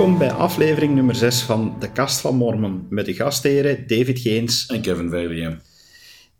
Welkom bij aflevering nummer 6 van De Kast van Mormon met de gastheren David Geens en Kevin Verliem.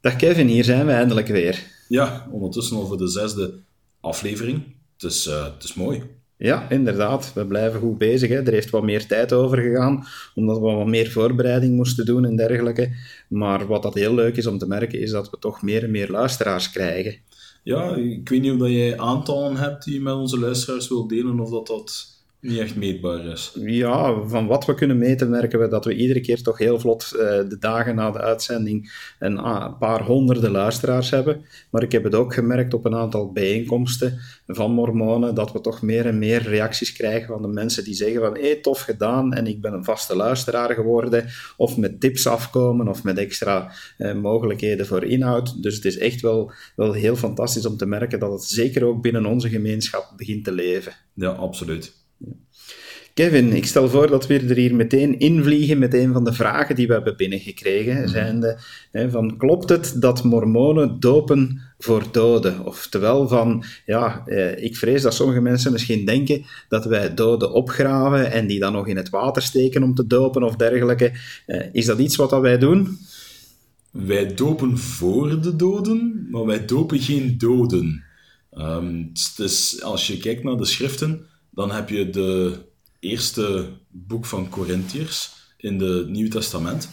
Dag Kevin, hier zijn we eindelijk weer. Ja, ondertussen al voor de zesde aflevering. Het is, uh, het is mooi. Ja, inderdaad. We blijven goed bezig. Hè. Er heeft wat meer tijd over gegaan, omdat we wat meer voorbereiding moesten doen en dergelijke. Maar wat dat heel leuk is om te merken, is dat we toch meer en meer luisteraars krijgen. Ja, ik weet niet of jij aantallen hebt die je met onze luisteraars wil delen, of dat dat niet echt meetbaar is. Ja, van wat we kunnen meten merken we dat we iedere keer toch heel vlot uh, de dagen na de uitzending een ah, paar honderden luisteraars hebben. Maar ik heb het ook gemerkt op een aantal bijeenkomsten van mormonen dat we toch meer en meer reacties krijgen van de mensen die zeggen van hé, hey, tof gedaan en ik ben een vaste luisteraar geworden. Of met tips afkomen of met extra uh, mogelijkheden voor inhoud. Dus het is echt wel, wel heel fantastisch om te merken dat het zeker ook binnen onze gemeenschap begint te leven. Ja, absoluut. Kevin, ik stel voor dat we er hier meteen invliegen met een van de vragen die we hebben binnengekregen. Mm Zijnde, hè, van, klopt het dat mormonen dopen voor doden? Oftewel van, ja, eh, ik vrees dat sommige mensen misschien denken dat wij doden opgraven en die dan nog in het water steken om te dopen of dergelijke. Eh, is dat iets wat dat wij doen? Wij dopen voor de doden, maar wij dopen geen doden. Um, dus als je kijkt naar de schriften, dan heb je de eerste boek van Corinthiërs in het Nieuwe Testament,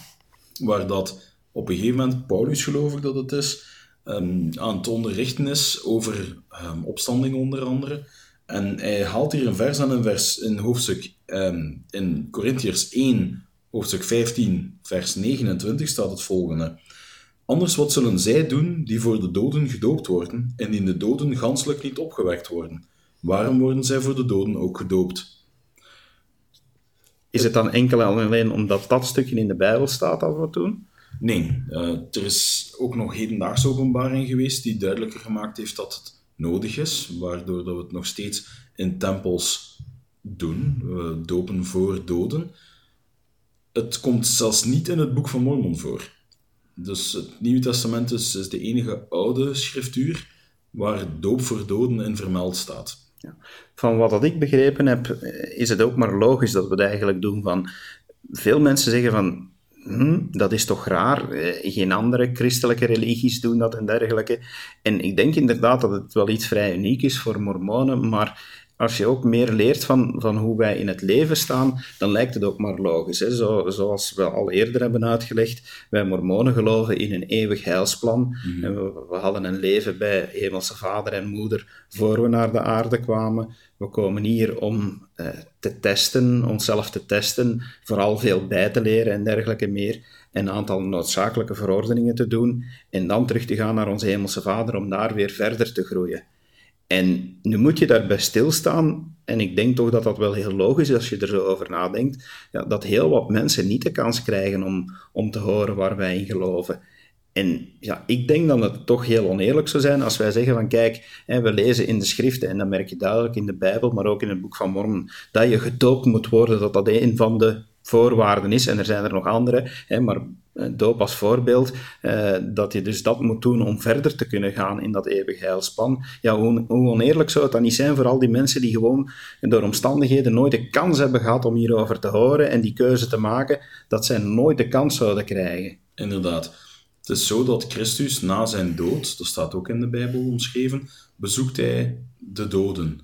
waar dat op een gegeven moment, Paulus geloof ik dat het is, um, aan het onderrichten is over um, opstanding onder andere. En hij haalt hier een vers aan een vers in hoofdstuk, um, in Corinthiërs 1, hoofdstuk 15, vers 29 staat het volgende. Anders wat zullen zij doen die voor de doden gedoopt worden, en in de doden ganselijk niet opgewekt worden? Waarom worden zij voor de doden ook gedoopt? Is het dan enkel en alleen omdat dat stukje in de Bijbel staat dat we doen? Nee, uh, er is ook nog hedendaagse openbaring geweest die duidelijker gemaakt heeft dat het nodig is, waardoor dat we het nog steeds in tempels doen, we dopen voor doden. Het komt zelfs niet in het boek van Mormon voor. Dus het Nieuwe Testament is, is de enige oude schriftuur waar doop voor doden in vermeld staat. Ja. Van wat dat ik begrepen heb, eh, is het ook maar logisch dat we het eigenlijk doen. Van, veel mensen zeggen van, hm, dat is toch raar, eh, geen andere christelijke religies doen dat en dergelijke. En ik denk inderdaad dat het wel iets vrij uniek is voor mormonen, maar als je ook meer leert van, van hoe wij in het leven staan, dan lijkt het ook maar logisch. Hè? Zo, zoals we al eerder hebben uitgelegd, wij mormonen geloven in een eeuwig heilsplan. Mhm. en we, we, hadden een leven bij Hemelse Vader en Moeder voor we naar de aarde kwamen. We komen hier om eh, te testen, onszelf te testen, vooral veel bij te leren en dergelijke meer. En een aantal noodzakelijke verordeningen te doen. En dan terug te gaan naar onze Hemelse Vader om daar weer verder te groeien. En nu moet je daarbij stilstaan, en ik denk toch dat dat wel heel logisch is als je er zo over nadenkt, ja, dat heel wat mensen niet de kans krijgen om, om te horen waar wij in geloven. En ja, ik denk dat het toch heel oneerlijk zou zijn als wij zeggen van kijk, hè, we lezen in de schriften, en dat merk je duidelijk in de Bijbel, maar ook in het boek van Mormon, dat je gedoopt moet worden, dat dat een van de voorwaarden is. En er zijn er nog andere, hè, maar eh, doop als voorbeeld, eh, dat je dus dat moet doen om verder te kunnen gaan in dat eeuwige heilspan. Ja, hoe, hoe, oneerlijk zou het dan niet zijn voor al die mensen die gewoon door omstandigheden nooit de kans hebben gehad om hierover te horen en die keuze te maken, dat zij nooit de kans zouden krijgen. Inderdaad. Het is zo dat Christus na zijn dood, dat staat ook in de Bijbel omschreven, bezoekt hij de doden.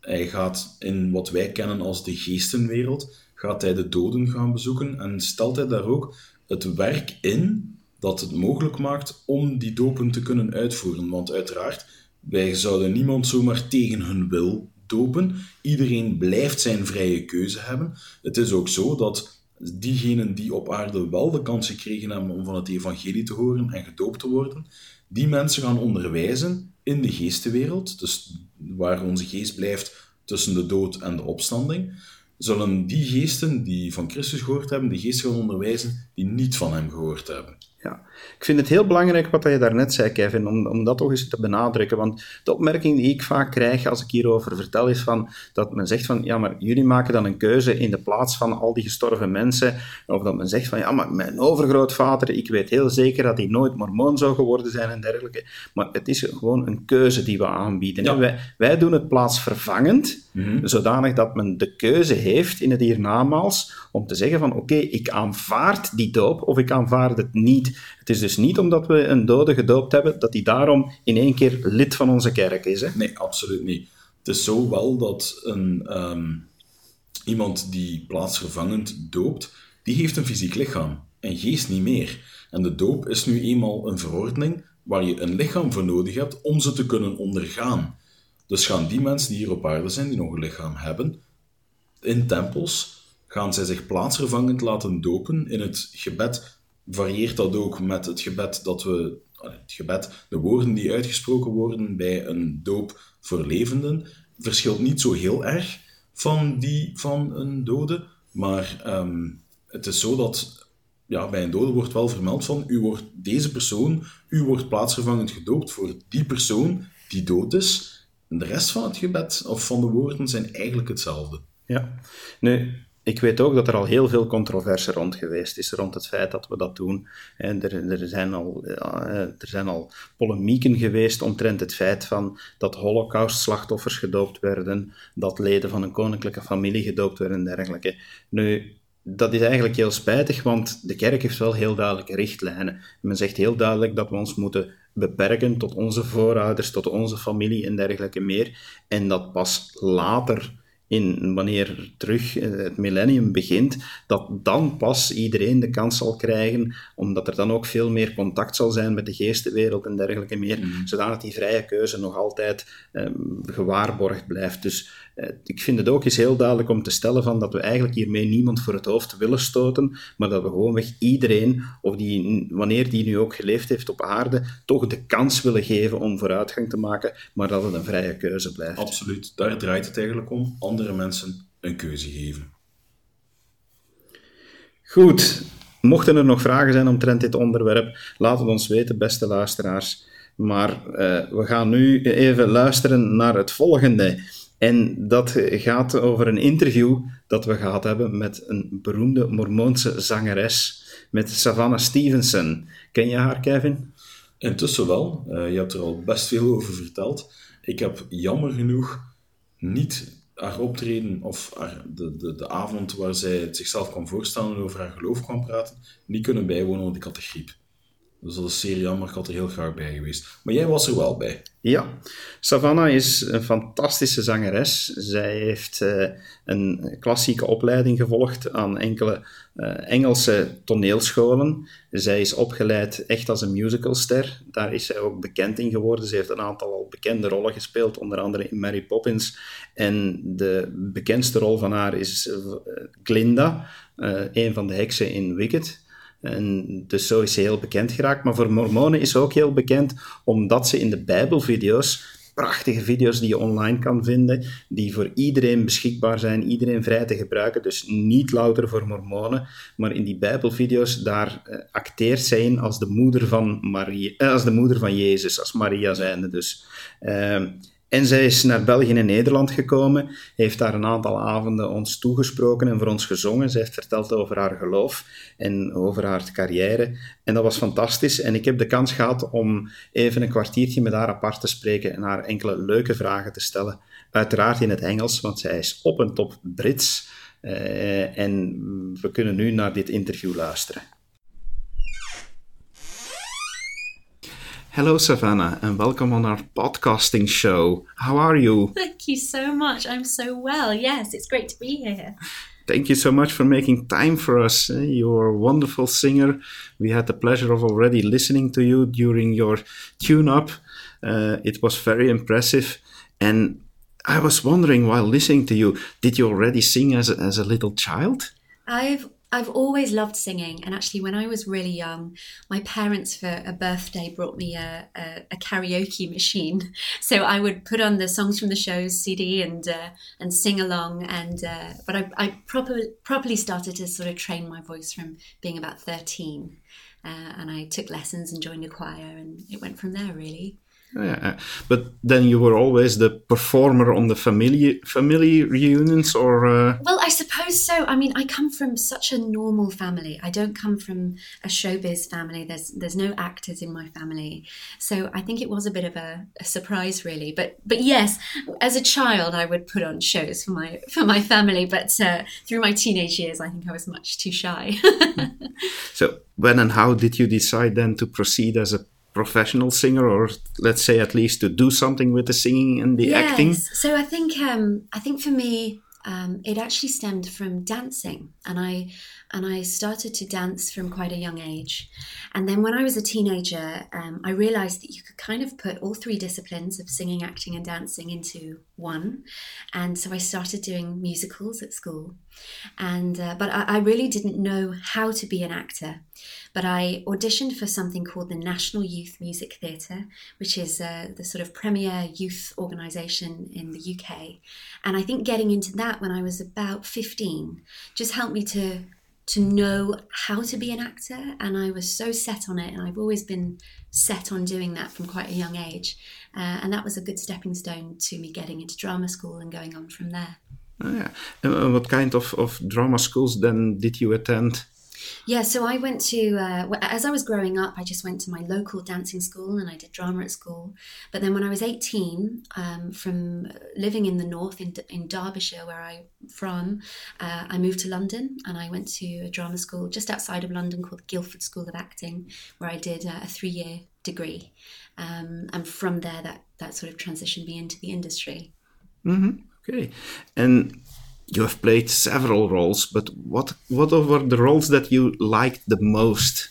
Hij gaat in wat wij kennen als de geestenwereld, gaat hij de doden gaan bezoeken en stelt hij daar ook het werk in dat het mogelijk maakt om die dopen te kunnen uitvoeren. Want uiteraard, wij zouden niemand zomaar tegen hun wil dopen. Iedereen blijft zijn vrije keuze hebben. Het is ook zo dat diegenen die op aarde wel de kans gekregen hebben om van het evangelie te horen en gedoopt te worden, die mensen gaan onderwijzen in de geestenwereld, dus waar onze geest blijft tussen de dood en de opstanding zullen die geesten die van Christus gehoord hebben, de geesten gaan onderwijzen die niet van hem gehoord hebben. Ja, ik vind het heel belangrijk wat je daarnet zei, Kevin, om, om dat toch eens te benadrukken. Want de opmerking die ik vaak krijg als ik hierover vertel, is van, dat men zegt van, ja, maar jullie maken dan een keuze in de plaats van al die gestorven mensen. Of dat men zegt van, ja, maar mijn overgrootvader, ik weet heel zeker dat hij nooit mormoon zou geworden zijn en dergelijke. Maar het is gewoon een keuze die we aanbieden. Wij, wij doen het plaatsvervangend, mm zodanig dat men de keuze heeft in het hiernamaals om te zeggen van, oké, ik aanvaard die doop of ik aanvaard het niet. Het is dus niet omdat we een dode gedoopt hebben, dat hij daarom in één keer lid van onze kerk is. Hè? Nee, absoluut niet. Het is zo wel dat een, ehm, iemand die plaatsvervangend doopt, die heeft een fysiek lichaam en geest niet meer. En de doop is nu eenmaal een verordening waar je een lichaam voor nodig hebt om ze te kunnen ondergaan. Dus gaan die mensen die hier op aarde zijn, die nog een lichaam hebben, in tempels, gaan zij zich plaatsvervangend laten dopen in het gebed varieert dat ook met het gebed dat we, het gebed, de woorden die uitgesproken worden bij een doop voor levenden, verschilt niet zo heel erg van die van een dode, maar ehm, het is zo dat ja, bij een dode wordt wel vermeld van u wordt deze persoon, u wordt plaatsvervangend gedoopt voor die persoon die dood is. De rest van het gebed of van de woorden zijn eigenlijk hetzelfde. Ja, nu, ik weet ook dat er al heel veel controverse rond geweest is, rond het feit dat we dat doen. En er, er, zijn al, er zijn al polemieken geweest omtrent het feit van dat holocaust-slachtoffers gedoopt werden, dat leden van een koninklijke familie gedoopt werden en dergelijke. Nu, dat is eigenlijk heel spijtig, want de kerk heeft wel heel duidelijke richtlijnen. Men zegt heel duidelijk dat we ons moeten beperken tot onze voorouders, tot onze familie en dergelijke meer. En dat pas later in wanneer terug eh, het millennium begint, dat dan pas iedereen de kans zal krijgen, omdat er dan ook veel meer contact zal zijn met de geestenwereld en dergelijke meer, mm. zodat die vrije keuze nog altijd um, gewaarborgd blijft. Dus ik vind het ook eens heel duidelijk om te stellen van dat we eigenlijk hiermee niemand voor het hoofd willen stoten, maar dat we gewoonweg iedereen, of die, wanneer die nu ook geleefd heeft op aarde, toch de kans willen geven om vooruitgang te maken, maar dat het een vrije keuze blijft. Absoluut, daar draait het eigenlijk om andere mensen een keuze geven. Goed, mochten er nog vragen zijn omtrent dit onderwerp, laat het ons weten, beste luisteraars. Maar uh, we gaan nu even luisteren naar het volgende. En dat gaat over een interview dat we gehad hebben met een beroemde Mormoonse zangeres, met Savannah Stevenson. Ken je haar, Kevin? Intussen wel. Uh, je hebt er al best veel over verteld. Ik heb jammer genoeg niet haar optreden of de, de, de avond waar zij zichzelf kwam voorstellen en over haar geloof kwam praten, niet kunnen bijwonen, want ik had de griep. Dus dat is zeer jammer, er heel graag bij geweest. Maar jij was er wel bij. Ja, Savannah is een fantastische zangeres. Zij heeft uh, een klassieke opleiding gevolgd aan enkele uh, Engelse toneelscholen. Zij is opgeleid echt als een musicalster. Daar is zij ook bekend in geworden. Ze heeft een aantal bekende rollen gespeeld, onder andere in Mary Poppins. En de bekendste rol van haar is uh, Glinda, een van de heksen in Wicked. En dus zo is ze heel bekend geraakt. Maar voor mormonen is ze ook heel bekend omdat ze in de Bijbelvideo's, prachtige video's die je online kan vinden, die voor iedereen beschikbaar zijn, iedereen vrij te gebruiken. Dus niet louter voor mormonen, maar in die Bijbelvideo's, daar uh, acteert zij in als de moeder van, Maria, uh, als de moeder van Jezus, als Maria zijnde dus. Uh, en zij is naar België en Nederland gekomen, heeft daar een aantal avonden ons toegesproken en voor ons gezongen. Zij heeft verteld over haar geloof en over haar carrière. En dat was fantastisch. En ik heb de kans gehad om even een kwartiertje met haar apart te spreken en haar enkele leuke vragen te stellen. Uiteraard in het Engels, want zij is op en top Brits. Uh, en we kunnen nu naar dit interview luisteren. Hello, Savannah, and welcome on our podcasting show. How are you? Thank you so much. I'm so well. Yes, it's great to be here. Thank you so much for making time for us. You're a wonderful singer. We had the pleasure of already listening to you during your tune up. Uh, it was very impressive. And I was wondering while listening to you, did you already sing as a, as a little child? I've I've always loved singing, and actually, when I was really young, my parents for a birthday brought me a, a, a karaoke machine. So I would put on the songs from the show's CD and uh, and sing along. And uh, but I, I properly properly started to sort of train my voice from being about thirteen. uh, and I took lessons and joined a choir, and it went from there really. Yeah, but then you were always the performer on the family family reunions, or uh... well, I suppose so. I mean, I come from such a normal family. I don't come from a showbiz family. There's there's no actors in my family, so I think it was a bit of a, a surprise, really. But but yes, as a child, I would put on shows for my for my family. But uh, through my teenage years, I think I was much too shy. so when and how did you decide then to proceed as a professional singer or let's say at least to do something with the singing and the yes. acting so i think um, i think for me um, it actually stemmed from dancing and i and i started to dance from quite a young age. And then when i was a teenager um, i realized that you could kind of put all three disciplines of singing acting and dancing into one. And so i started doing musicals at school. And uh, but I, I really didn't know how to be an actor. But I auditioned for something called the National Youth Music Theatre, which is uh, the sort of premier youth organisation in the UK. And I think getting into that when I was about 15 just helped me to to know how to be an actor and i was so set on it and i've always been set on doing that from quite a young age. Uh, and that was a good stepping stone to me getting into drama school and going on from there. Oh, yeah. and what kind of, of drama schools then did you attend yeah, so I went to, uh, as I was growing up, I just went to my local dancing school and I did drama at school. But then when I was 18, um, from living in the north in, in Derbyshire, where I'm from, uh, I moved to London and I went to a drama school just outside of London called Guildford School of Acting, where I did uh, a three year degree. Um, and from there, that, that sort of transitioned me into the industry. Mm-hmm. Okay. And you have played several roles, but what what were the roles that you liked the most?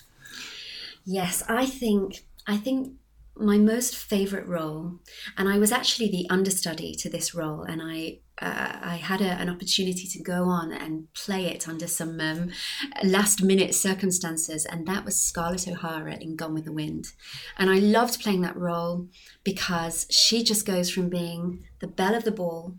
Yes, I think I think my most favorite role, and I was actually the understudy to this role, and I uh, I had a, an opportunity to go on and play it under some um, last minute circumstances, and that was Scarlett O'Hara in Gone with the Wind. And I loved playing that role because she just goes from being the belle of the ball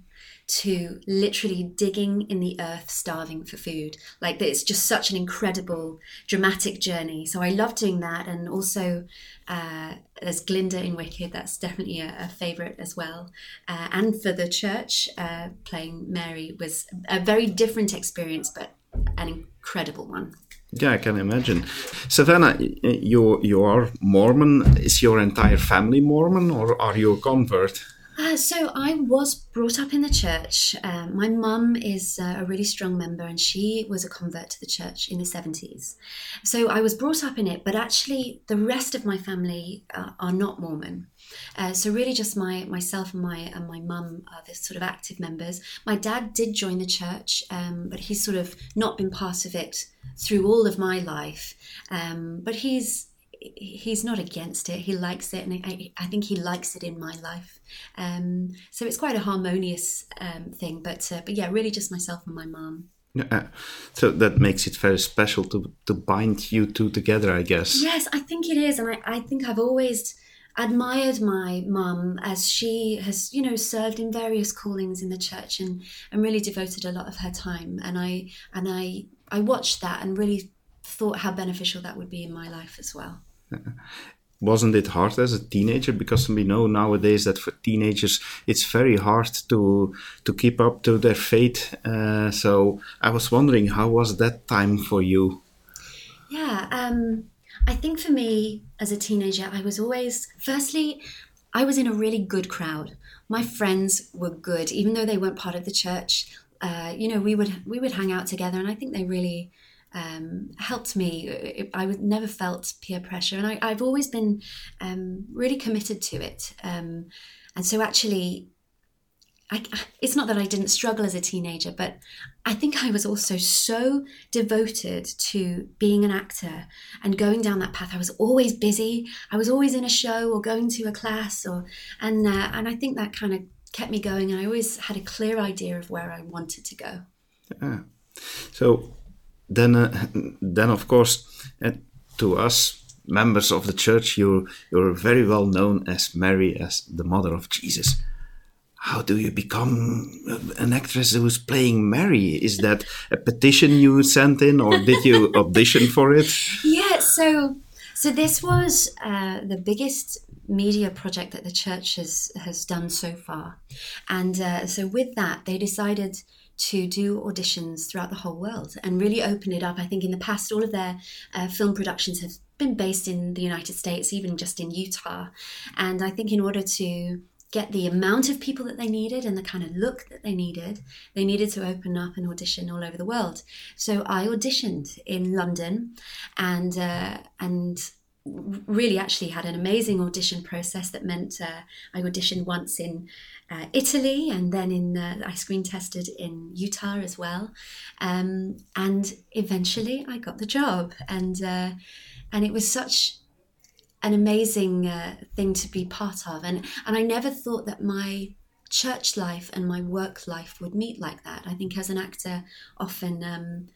to literally digging in the earth, starving for food. Like it's just such an incredible, dramatic journey. So I love doing that, and also uh, there's Glinda in Wicked. That's definitely a, a favorite as well. Uh, and for the church, uh, playing Mary was a very different experience, but an incredible one. Yeah, I can imagine. Savannah, you you are Mormon. Is your entire family Mormon, or are you a convert? Uh, so I was brought up in the church. Um, my mum is uh, a really strong member, and she was a convert to the church in the seventies. So I was brought up in it, but actually the rest of my family uh, are not Mormon. Uh, so really, just my myself and my and my mum are the sort of active members. My dad did join the church, um, but he's sort of not been part of it through all of my life. Um, but he's he's not against it. He likes it, and I, I think he likes it in my life. Um, so it's quite a harmonious um, thing. But uh, but yeah, really just myself and my mom. Yeah, so that makes it very special to to bind you two together, I guess. Yes, I think it is, and I, I think I've always admired my mum as she has, you know, served in various callings in the church and and really devoted a lot of her time. And I and I I watched that and really thought how beneficial that would be in my life as well. Wasn't it hard as a teenager? Because we know nowadays that for teenagers it's very hard to to keep up to their faith. Uh, so I was wondering, how was that time for you? Yeah, um, I think for me as a teenager, I was always firstly, I was in a really good crowd. My friends were good, even though they weren't part of the church. Uh, you know, we would we would hang out together, and I think they really um, helped me. I would never felt peer pressure, and I, have always been um, really committed to it. Um, and so, actually, I, it's not that I didn't struggle as a teenager, but I think I was also so devoted to being an actor and going down that path. I was always busy. I was always in a show or going to a class, or and uh, and I think that kind of kept me going. And I always had a clear idea of where I wanted to go. Yeah. So then uh, then of course uh, to us members of the church you're you're very well known as Mary as the mother of Jesus how do you become an actress who's playing Mary? Is that a petition you sent in, or did you audition for it? Yeah, so So this was uh, the biggest media project that the church has has done so far, and uh, so with that they decided to do auditions throughout the whole world and really open it up. I think in the past all of their uh, film productions have been based in the United States, even just in Utah, and I think in order to get the amount of people that they needed and the kind of look that they needed, they needed to open up an audition all over the world. So I auditioned in London, and uh, and really actually had an amazing audition process that meant uh, I auditioned once in uh, Italy and then in uh, I screen tested in Utah as well, um, and eventually I got the job and uh, and it was such an amazing uh, thing to be part of and and I never thought that my church life and my work life would meet like that. I think as an actor often um,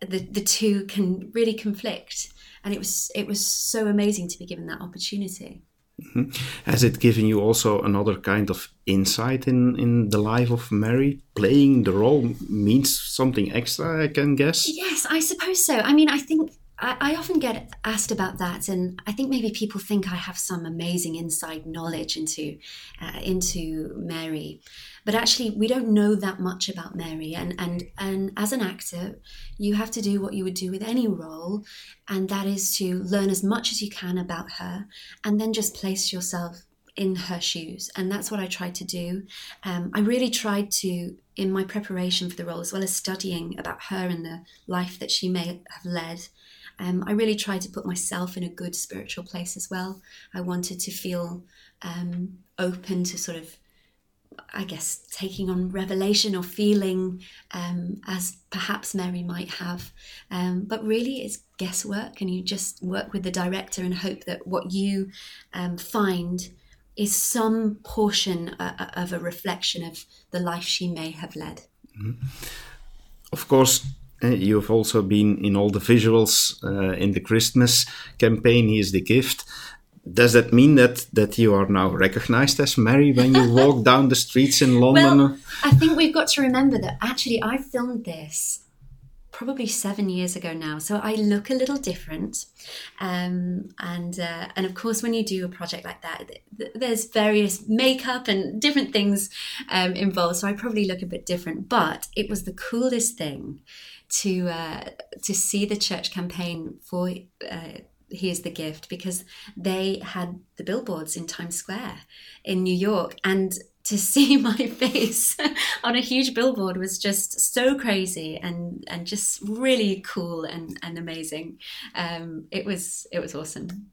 the the two can really conflict and it was it was so amazing to be given that opportunity. Mm-hmm. Has it given you also another kind of insight in, in the life of Mary? Playing the role means something extra, I can guess. Yes, I suppose so. I mean, I think I, I, often get asked about that, and I think maybe people think I have some amazing inside knowledge into uh, into Mary, but actually we don't know that much about Mary. And and and as an actor, you have to do what you would do with any role, and that is to learn as much as you can about her, and then just place yourself in her shoes. And that's what I tried to do. Um, I really tried to, in my preparation for the role, as well as studying about her and the life that she may have led, um, I really tried to put myself in a good spiritual place as well. I wanted to feel um, open to sort of, I guess, taking on revelation or feeling um, as perhaps Mary might have. Um, but really, it's guesswork, and you just work with the director and hope that what you um, find is some portion uh, uh, of a reflection of the life she may have led. Mm-hmm. Of course, you've also been in all the visuals uh, in the Christmas campaign. He is the gift. Does that mean that that you are now recognized as Mary when you walk down the streets in London? Well, I think we've got to remember that actually I filmed this probably seven years ago now. So I look a little different, um, and uh, and of course, when you do a project like that, th- there's various makeup and different things um, involved. So I probably look a bit different, but it was the coolest thing to uh, to see the church campaign for uh, here's the gift because they had the billboards in Times Square in New York. And to see my face on a huge billboard was just so crazy and and just really cool and, and amazing. Um, it was it was awesome.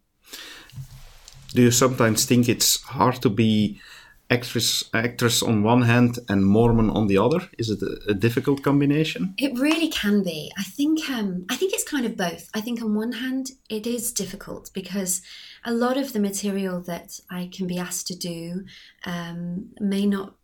Do you sometimes think it's hard to be actress actress on one hand and Mormon on the other? Is it a, a difficult combination? It really can be. I think um, I think it's kind of both. I think on one hand it is difficult because a lot of the material that I can be asked to do um, may not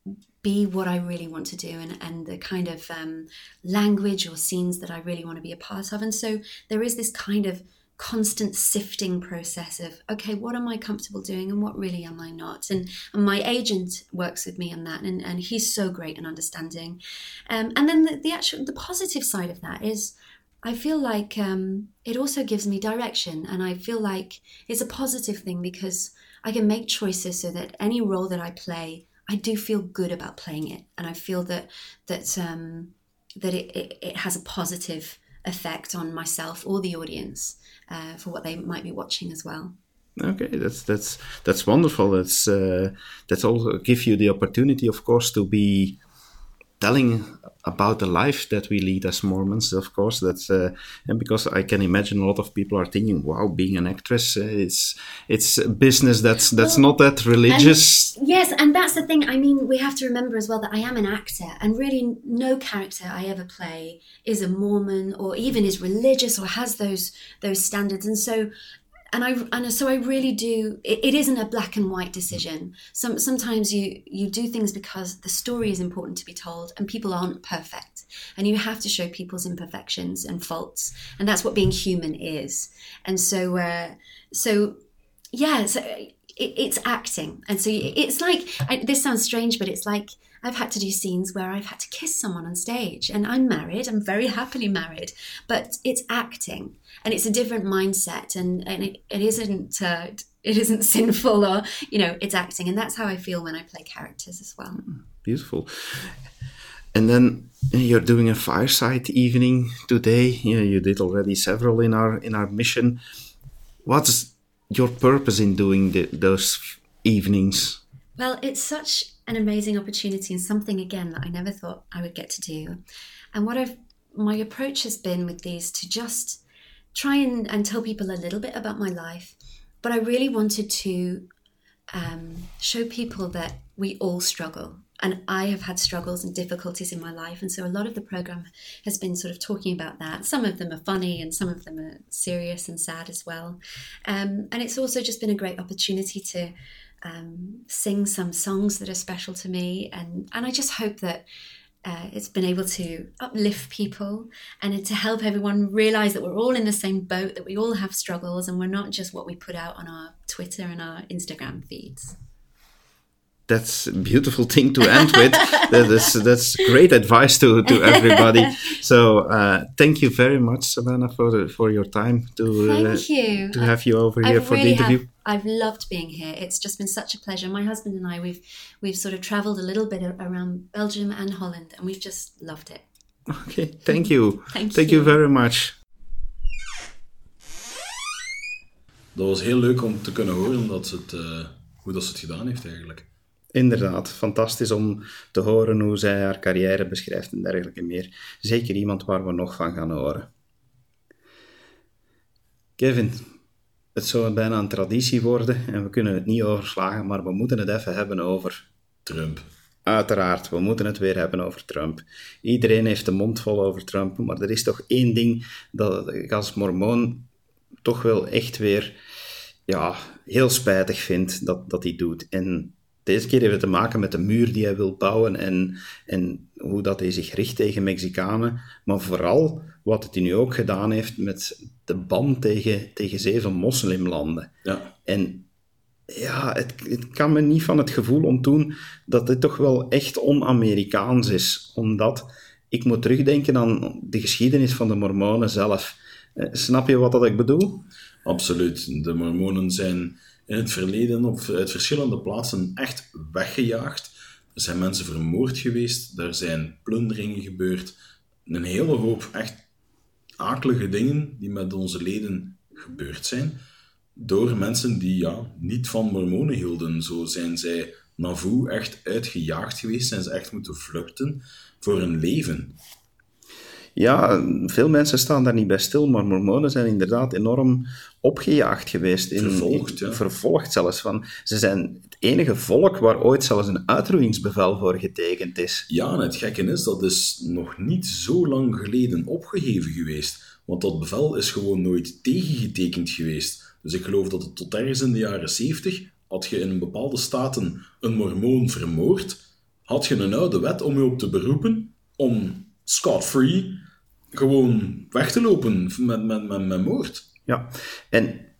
be what I really want to do and, and the kind of um, language or scenes that I really want to be a part of. And so there is this kind of constant sifting process of okay what am i comfortable doing and what really am i not? And, and my agent works with me on that and, and he's so great and understanding. Um, and then the, the actual the positive side of that is i feel like um, it also gives me direction and i feel like it's a positive thing because i can make choices so that any role that i play i do feel good about playing it. And i feel that that um, that it, it, it has a positive effect on myself or the audience uh, for what they might be watching as well. Okay, that's that's that's wonderful. That's uh, that's also give you the opportunity, of course, to be telling about the life that we lead as Mormons, of course. That's uh, and because I can imagine a lot of people are thinking, "Wow, being an actress, uh, it's it's a business that's that's well, not that religious." And, yes, and that's the thing. I mean, we have to remember as well that I am an actor, and really, no character I ever play is a Mormon or even is religious or has those those standards. And so, and I and so I really do. It, it isn't a black and white decision. Some sometimes you you do things because the story is important to be told, and people aren't perfect, and you have to show people's imperfections and faults, and that's what being human is. And so uh, so yeah, so it, it's acting, and so it's like I, this sounds strange, but it's like I've had to do scenes where I've had to kiss someone on stage, and I'm married. I'm very happily married, but it's acting, and it's a different mindset, and and it, it isn't. Uh, it isn't sinful or you know it's acting and that's how i feel when i play characters as well beautiful and then you're doing a fireside evening today you, know, you did already several in our in our mission what's your purpose in doing the, those evenings well it's such an amazing opportunity and something again that i never thought i would get to do and what i've my approach has been with these to just try and, and tell people a little bit about my life but I really wanted to um, show people that we all struggle. And I have had struggles and difficulties in my life. And so a lot of the program has been sort of talking about that. Some of them are funny and some of them are serious and sad as well. Um, and it's also just been a great opportunity to um, sing some songs that are special to me. And, and I just hope that uh, it's been able to uplift people and to help everyone realize that we're all in the same boat, that we all have struggles, and we're not just what we put out on our Twitter and our Instagram feeds that's a beautiful thing to end with. that is that's great advice to, to everybody. So uh, thank you very much, Savannah, for for your time to uh, thank you to have you over here I've for really the interview. Have, I've loved being here. It's just been such a pleasure. My husband and I we've we've sort of travelled a little bit around Belgium and Holland, and we've just loved it. Okay, thank you. thank, thank you. you very much. Dat was heel leuk om te kunnen horen dat het, uh, hoe dat ze het gedaan heeft eigenlijk. Inderdaad, fantastisch om te horen hoe zij haar carrière beschrijft en dergelijke meer. Zeker iemand waar we nog van gaan horen. Kevin, het zou bijna een traditie worden en we kunnen het niet overslagen, maar we moeten het even hebben over Trump. Uiteraard, we moeten het weer hebben over Trump. Iedereen heeft de mond vol over Trump, maar er is toch één ding dat ik als mormoon toch wel echt weer ja, heel spijtig vind dat, dat hij doet. En deze keer heeft het te maken met de muur die hij wil bouwen en, en hoe dat hij zich richt tegen Mexicanen. Maar vooral wat het nu ook gedaan heeft met de ban tegen, tegen zeven moslimlanden. Ja. En ja, het, het kan me niet van het gevoel ontdoen dat dit toch wel echt on-Amerikaans is. Omdat ik moet terugdenken aan de geschiedenis van de Mormonen zelf. Eh, snap je wat dat ik bedoel? Absoluut. De Mormonen zijn in het verleden op uit verschillende plaatsen echt weggejaagd. Er zijn mensen vermoord geweest, er zijn plunderingen gebeurd. Een hele hoop echt akelige dingen die met onze leden gebeurd zijn. Door mensen die ja, niet van mormonen hielden. Zo zijn zij Nauvoo echt uitgejaagd geweest, zijn ze echt moeten vluchten voor hun leven. Ja, veel mensen staan daar niet bij stil, maar mormonen zijn inderdaad enorm opgejaagd geweest. In, vervolgd, ja. Vervolgd zelfs. Van, ze zijn enige volk waar ooit zelfs een uitroeiingsbevel voor getekend is. Ja, en het gekke is, dat is nog niet zo lang geleden opgeheven geweest. Want dat bevel is gewoon nooit tegengetekend geweest. Dus ik geloof dat het tot ergens in de jaren 70 had je in bepaalde staten een mormoon vermoord, had je een oude wet om je op te beroepen om scot-free gewoon weg te lopen met, met, met, met moord. Ja, en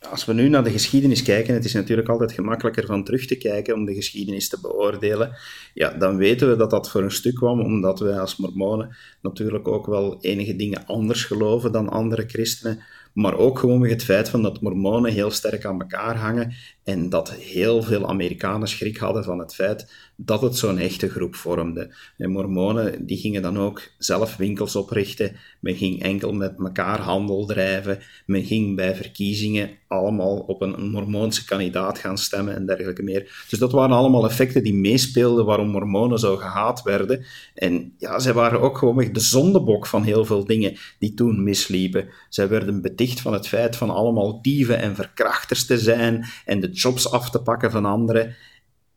als we nu naar de geschiedenis kijken, het is natuurlijk altijd gemakkelijker van terug te kijken om de geschiedenis te beoordelen, ja, dan weten we dat dat voor een stuk kwam omdat wij als mormonen natuurlijk ook wel enige dingen anders geloven dan andere christenen, maar ook gewoon het feit van dat mormonen heel sterk aan elkaar hangen en dat heel veel Amerikanen schrik hadden van het feit dat het zo'n echte groep vormde. En mormonen die gingen dan ook zelf winkels oprichten, men ging enkel met elkaar handel drijven, men ging bij verkiezingen allemaal op een, mormoonse kandidaat gaan stemmen en dergelijke meer. Dus dat waren allemaal effecten die meespeelden waarom mormonen zo gehaat werden. En ja, zij waren ook gewoon de zondebok van heel veel dingen die toen misliepen. Zij werden beticht van het feit van allemaal dieven en verkrachters te zijn en de jobs af te pakken van anderen.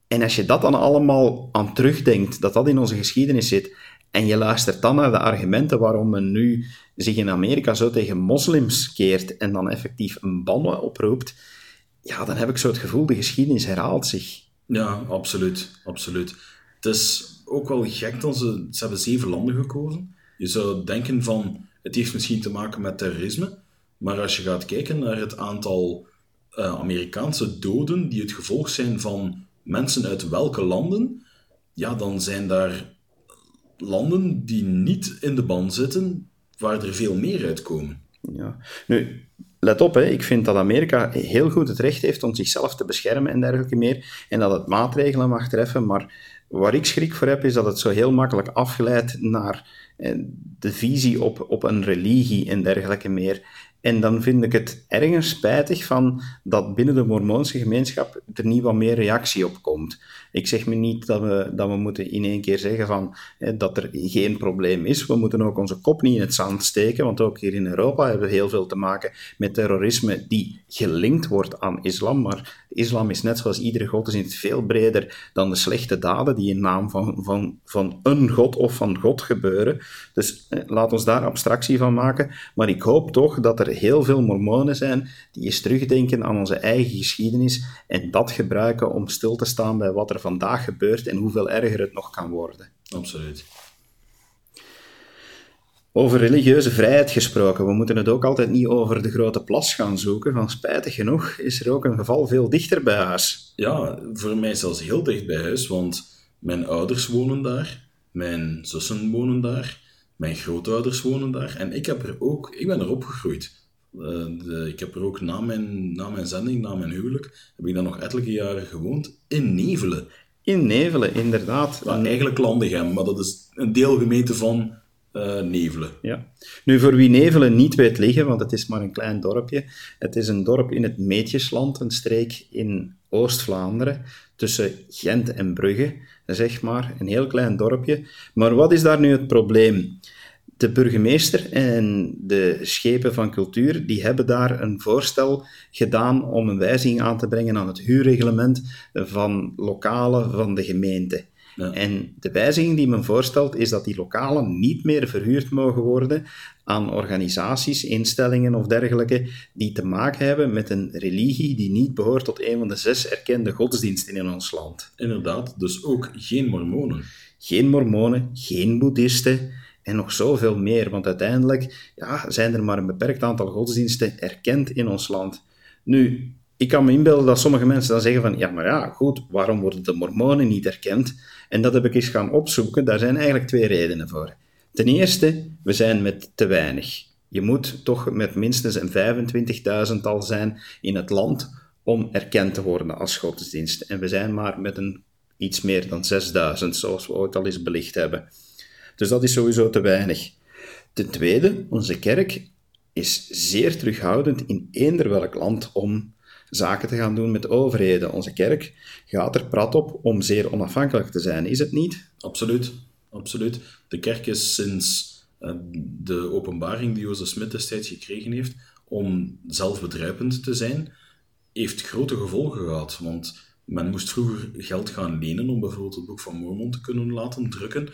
En als je dat dan allemaal aan terugdenkt, dat dat in onze geschiedenis zit, en je luistert dan naar de argumenten waarom men nu zich in Amerika zo tegen moslims keert en dan effectief een ban oproept, ja, dan heb ik zo het gevoel, de geschiedenis herhaalt zich. Ja, absoluut. absoluut. Het is ook wel gek dat ze... Ze hebben zeven landen gekozen. Je zou denken van, het heeft misschien te maken met terrorisme, maar als je gaat kijken naar het aantal uh, Amerikaanse doden die het gevolg zijn van mensen uit welke landen, ja, dan zijn daar landen die niet in de ban zitten, waar er veel meer uitkomen. Ja. Nu, let op, hè. ik vind dat Amerika heel goed het recht heeft om zichzelf te beschermen en dergelijke meer, en dat het maatregelen mag treffen, maar waar ik schrik voor heb, is dat het zo heel makkelijk afgeleid naar eh, de visie op, op een religie en dergelijke meer. En dan vind ik het ergens spijtig van dat binnen de Mormoonse gemeenschap er niet wat meer reactie op komt. Ik zeg me niet dat we, dat we moeten in één keer zeggen van, dat er geen probleem is. We moeten ook onze kop niet in het zand steken, want ook hier in Europa hebben we heel veel te maken met terrorisme die gelinkt wordt aan islam. Maar islam is net zoals iedere godsdienst veel breder dan de slechte daden die in naam van, van, van een god of van God gebeuren. Dus laat ons daar abstractie van maken. Maar ik hoop toch dat er heel veel mormonen zijn die eens terugdenken aan onze eigen geschiedenis en dat gebruiken om stil te staan bij wat er vandaag gebeurt en hoeveel erger het nog kan worden. Absoluut. Over religieuze vrijheid gesproken, we moeten het ook altijd niet over de grote plas gaan zoeken. Van spijtig genoeg is er ook een geval veel dichter bij huis. Ja, voor mij zelfs heel dicht bij huis, want mijn ouders wonen daar, mijn zussen wonen daar, mijn grootouders wonen daar en ik, heb er ook, ik ben er opgegroeid. Uh, de, ik heb er ook na mijn, na mijn zending, na mijn huwelijk, heb ik dan nog ettelijke jaren gewoond in Nevelen. In Nevelen, inderdaad. Ja, eigenlijk Landegem, maar dat is een deelgemeente van uh, Nevelen. Ja. Nu, voor wie Nevelen niet weet liggen, want het is maar een klein dorpje, het is een dorp in het Meetjesland, een streek in Oost-Vlaanderen, tussen Gent en Brugge, zeg maar, een heel klein dorpje. Maar wat is daar nu het probleem? De burgemeester en de schepen van cultuur die hebben daar een voorstel gedaan om een wijziging aan te brengen aan het huurreglement van lokalen van de gemeente. En de wijziging die men voorstelt is dat die lokalen niet meer verhuurd mogen worden aan organisaties, instellingen of dergelijke die te maken hebben met een religie die niet behoort tot een van de zes erkende godsdiensten in ons land. Inderdaad, dus ook geen mormonen. Geen mormonen, geen boeddhisten, en nog zoveel meer, want uiteindelijk ja, zijn er maar een beperkt aantal godsdiensten erkend in ons land. Nu, ik kan me inbeelden dat sommige mensen dan zeggen van, ja, maar ja, goed, waarom worden de mormonen niet erkend? En dat heb ik eens gaan opzoeken, daar zijn eigenlijk twee redenen voor. Ten eerste, we zijn met te weinig. Je moet toch met minstens een 25.000-tal zijn in het land om erkend te worden als godsdienst. En we zijn maar met een iets meer dan 6000, zoals we ooit al eens belicht hebben. Dus dat is sowieso te weinig. Ten tweede, onze kerk is zeer terughoudend in eender welk land om zaken te gaan doen met overheden. Onze kerk gaat er prat op om zeer onafhankelijk te zijn, is het niet? Absoluut, absoluut. De kerk is sinds eh, de openbaring die Jozef Smit destijds gekregen heeft om zelfbedruipend te zijn, heeft grote gevolgen gehad. Want men moest vroeger geld gaan lenen om bijvoorbeeld het Boek van Mormon te kunnen laten drukken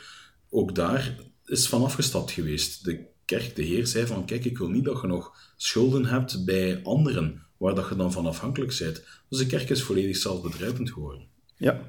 ook daar is van afgestapt geweest. De kerk, de Heer, zei van, kijk, ik wil niet dat je nog schulden hebt bij anderen, waar dat je dan van afhankelijk bent. Dus de kerk is volledig zelfbedrijvend geworden. Ja,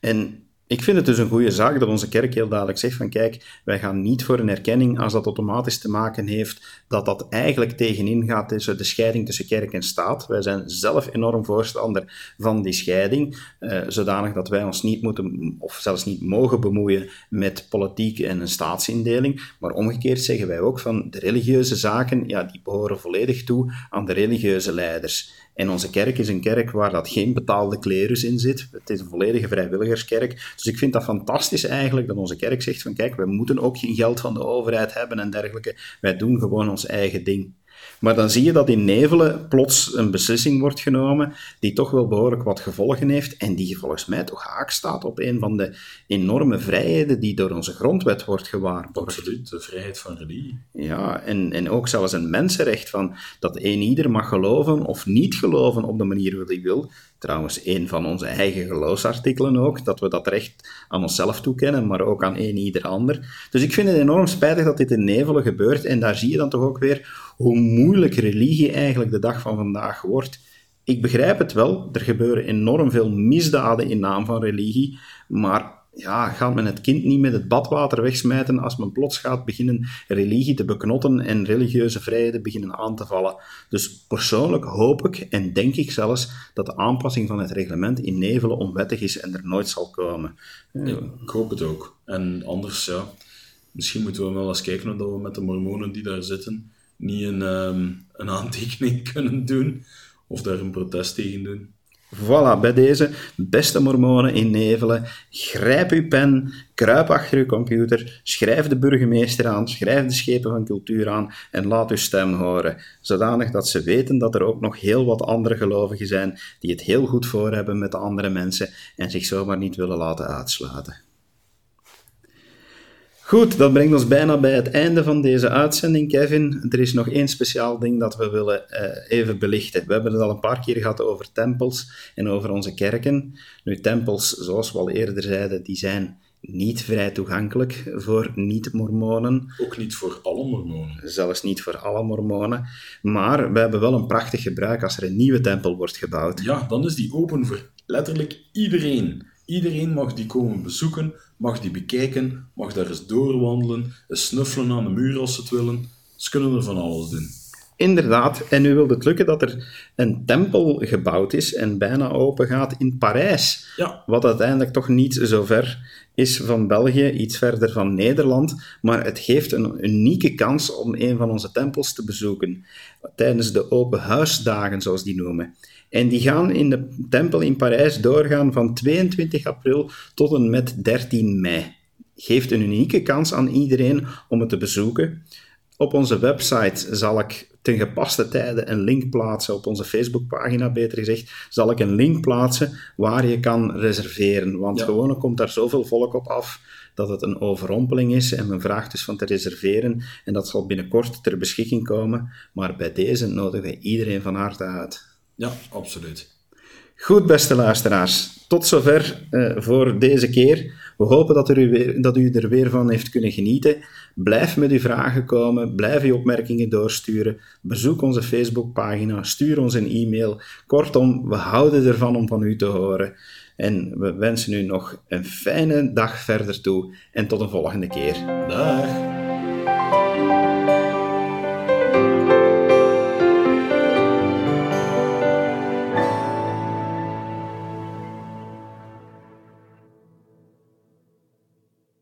en ik vind het dus een goede zaak dat onze kerk heel duidelijk zegt van kijk, wij gaan niet voor een erkenning als dat automatisch te maken heeft dat dat eigenlijk tegenin gaat tussen de scheiding tussen kerk en staat. Wij zijn zelf enorm voorstander van die scheiding, eh, zodanig dat wij ons niet moeten of zelfs niet mogen bemoeien met politiek en een staatsindeling. Maar omgekeerd zeggen wij ook van de religieuze zaken, ja, die behoren volledig toe aan de religieuze leiders. En onze kerk is een kerk waar dat geen betaalde klerus in zit. Het is een volledige vrijwilligerskerk. Dus ik vind dat fantastisch eigenlijk dat onze kerk zegt van kijk, we moeten ook geen geld van de overheid hebben en dergelijke. Wij doen gewoon ons eigen ding. Maar dan zie je dat in Nevelen plots een beslissing wordt genomen die toch wel behoorlijk wat gevolgen heeft en die volgens mij toch haak staat op een van de enorme vrijheden die door onze grondwet wordt gewaarborgd. Absoluut, de vrijheid van religie. Ja, en, en ook zelfs een mensenrecht van dat een ieder mag geloven of niet geloven op de manier wat hij wil. Trouwens, een van onze eigen geloofsartikelen ook, dat we dat recht aan onszelf toekennen, maar ook aan een ieder ander. Dus ik vind het enorm spijtig dat dit in Nevelen gebeurt en daar zie je dan toch ook weer hoe moeilijk religie eigenlijk de dag van vandaag wordt. Ik begrijp het wel, er gebeuren enorm veel misdaden in naam van religie, maar ja, gaat men het kind niet met het badwater wegsmijten als men plots gaat beginnen religie te beknotten en religieuze vrijheden beginnen aan te vallen. Dus persoonlijk hoop ik en denk ik zelfs dat de aanpassing van het reglement in Nevelen onwettig is en er nooit zal komen. Ik hoop het ook. En anders, ja, misschien moeten we wel eens kijken of we met de mormonen die daar zitten niet een, ehm, een aantekening kunnen doen of daar een protest tegen doen. Voilà, bij deze beste mormonen in Nevelen. Grijp uw pen, kruip achter uw computer, schrijf de burgemeester aan, schrijf de schepen van cultuur aan en laat uw stem horen. Zodanig dat ze weten dat er ook nog heel wat andere gelovigen zijn die het heel goed voor hebben met de andere mensen en zich zomaar niet willen laten uitsluiten. Goed, dat brengt ons bijna bij het einde van deze uitzending, Kevin. Er is nog één speciaal ding dat we willen uh, even belichten. We hebben het al een paar keer gehad over tempels en over onze kerken. Nu, tempels, zoals we al eerder zeiden, die zijn niet vrij toegankelijk voor niet-mormonen. Ook niet voor alle mormonen. Zelfs niet voor alle mormonen. Maar we hebben wel een prachtig gebruik als er een nieuwe tempel wordt gebouwd. Ja, dan is die open voor letterlijk iedereen. Iedereen mag die komen bezoeken, mag die bekijken, mag daar eens doorwandelen, eens snuffelen aan de muur als ze het willen. Ze kunnen er van alles doen. Inderdaad, en nu wil het lukken dat er een tempel gebouwd is en bijna open gaat in Parijs. Ja. Wat uiteindelijk toch niet zo ver is van België, iets verder van Nederland, maar het geeft een unieke kans om een van onze tempels te bezoeken tijdens de open huisdagen, zoals die noemen. En die gaan in de tempel in Parijs doorgaan van 22 april tot en met 13 mei. Geeft een unieke kans aan iedereen om het te bezoeken. Op onze website zal ik ten gepaste tijden een link plaatsen, op onze Facebookpagina beter gezegd, zal ik een link plaatsen waar je kan reserveren. Want ja. gewoon komt daar zoveel volk op af dat het een overrompeling is en men vraagt dus van te reserveren. En dat zal binnenkort ter beschikking komen. Maar bij deze nodigen wij iedereen van harte uit. Ja, absoluut. Goed, beste luisteraars. Tot zover uh, voor deze keer. We hopen dat u, weer, dat u er weer van heeft kunnen genieten. Blijf met uw vragen komen, blijf uw opmerkingen doorsturen. Bezoek onze Facebookpagina, stuur ons een e-mail. Kortom, we houden ervan om van u te horen. En we wensen u nog een fijne dag verder toe en tot een volgende keer. Dag!